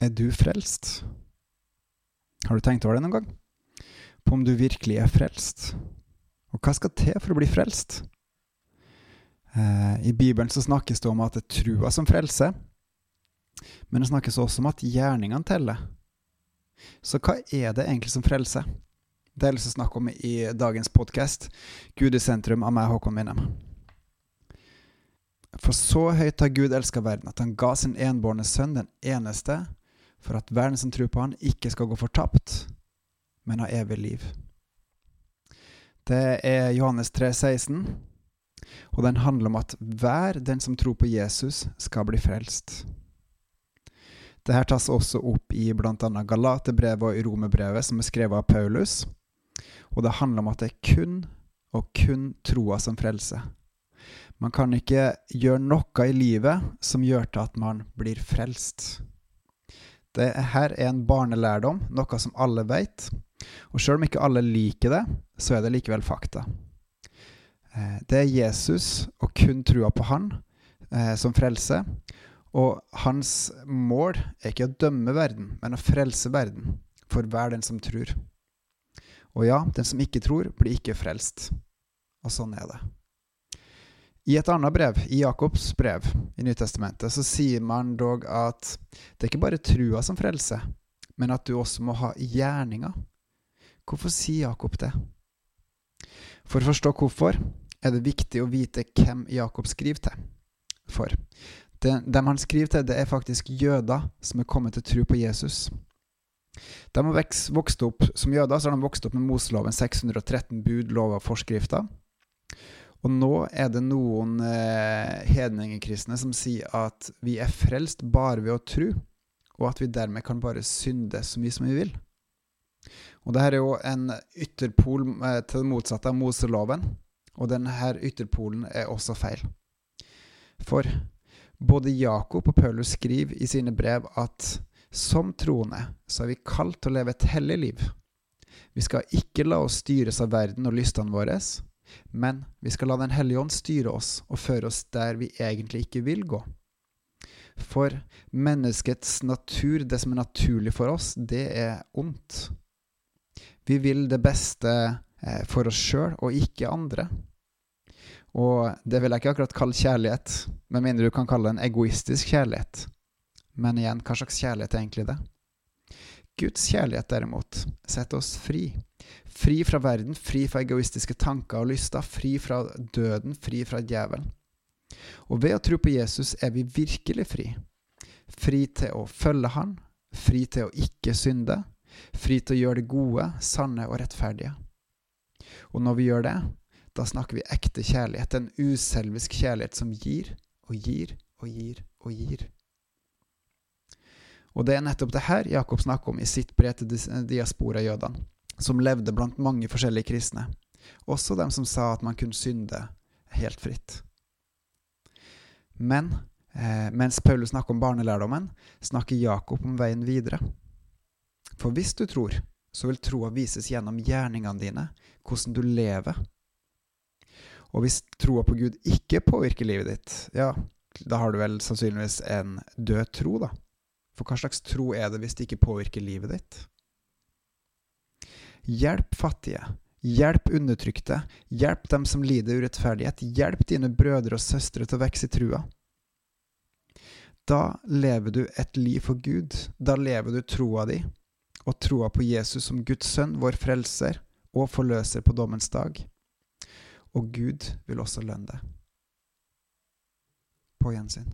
Er du frelst? Har du tenkt over det noen gang? På om du virkelig er frelst? Og hva skal til for å bli frelst? Eh, I Bibelen så snakkes det om at det er trua som frelser, men det snakkes også om at gjerningene teller. Så hva er det egentlig som frelser? Det har jeg lyst til om i dagens podkast, Gud i sentrum, av meg, Håkon Winnem. For så høyt har Gud elska verden, at han ga sin enbårne sønn, den eneste, for at verden som tror på han, ikke skal gå fortapt, men ha evig liv. Det er Johannes 3, 16, og den handler om at hver den som tror på Jesus, skal bli frelst. Dette tas også opp i bl.a. Galaterbrevet og i Romerbrevet, som er skrevet av Paulus. Og det handler om at det er kun og kun troa som frelser. Man kan ikke gjøre noe i livet som gjør til at man blir frelst. Det her er en barnelærdom, noe som alle vet. Og sjøl om ikke alle liker det, så er det likevel fakta. Eh, det er Jesus og kun trua på han eh, som frelser. Og hans mål er ikke å dømme verden, men å frelse verden for hver den som tror. Og ja, den som ikke tror, blir ikke frelst. Og sånn er det. I et annet brev, i Jakobs brev i Nytestamentet, så sier man dog at det er ikke bare trua som frelser, men at du også må ha gjerninger. Hvorfor sier Jakob det? For å forstå hvorfor er det viktig å vite hvem Jakob skriver til. For dem han skriver til, det er faktisk jøder som er kommet til tro på Jesus. De har vokst opp som jøder, så har de vokst opp med Moseloven 613 bud, lover og forskrifter. Og nå er det noen eh, hedningekristne som sier at vi er frelst bare ved å tro, og at vi dermed kan bare synde så mye som vi vil. Og dette er jo en ytterpol eh, til det motsatte av Moseloven, og denne ytterpolen er også feil. For både Jakob og Paulus skriver i sine brev at som troende så er vi kalt til å leve et hellig liv. Vi skal ikke la oss styres av verden og lystene våre, men vi skal la Den hellige ånd styre oss og føre oss der vi egentlig ikke vil gå. For menneskets natur, det som er naturlig for oss, det er ondt. Vi vil det beste eh, for oss sjøl og ikke andre. Og det vil jeg ikke akkurat kalle kjærlighet, med mindre du kan kalle det en egoistisk kjærlighet. Men igjen, hva slags kjærlighet er egentlig det? Guds kjærlighet, derimot, setter oss fri. Fri fra verden, fri fra egoistiske tanker og lyster, fri fra døden, fri fra djevelen. Og ved å tro på Jesus er vi virkelig fri. Fri til å følge Han, fri til å ikke synde, fri til å gjøre det gode, sanne og rettferdige. Og når vi gjør det, da snakker vi ekte kjærlighet, en uselvisk kjærlighet som gir og gir og gir og gir. Og det er nettopp det her Jakob snakker om i sitt brev til diaspora-jødene, som levde blant mange forskjellige kristne, også dem som sa at man kunne synde helt fritt. Men eh, mens Paulus snakker om barnelærdommen, snakker Jakob om veien videre. For hvis du tror, så vil troa vises gjennom gjerningene dine, hvordan du lever. Og hvis troa på Gud ikke påvirker livet ditt, ja, da har du vel sannsynligvis en død tro, da. For hva slags tro er det hvis det ikke påvirker livet ditt? Hjelp fattige. Hjelp undertrykte. Hjelp dem som lider urettferdighet. Hjelp dine brødre og søstre til å vokse i trua. Da lever du et liv for Gud. Da lever du troa di, og troa på Jesus som Guds sønn, vår frelser og forløser på dommens dag. Og Gud vil også lønne deg. På gjensyn.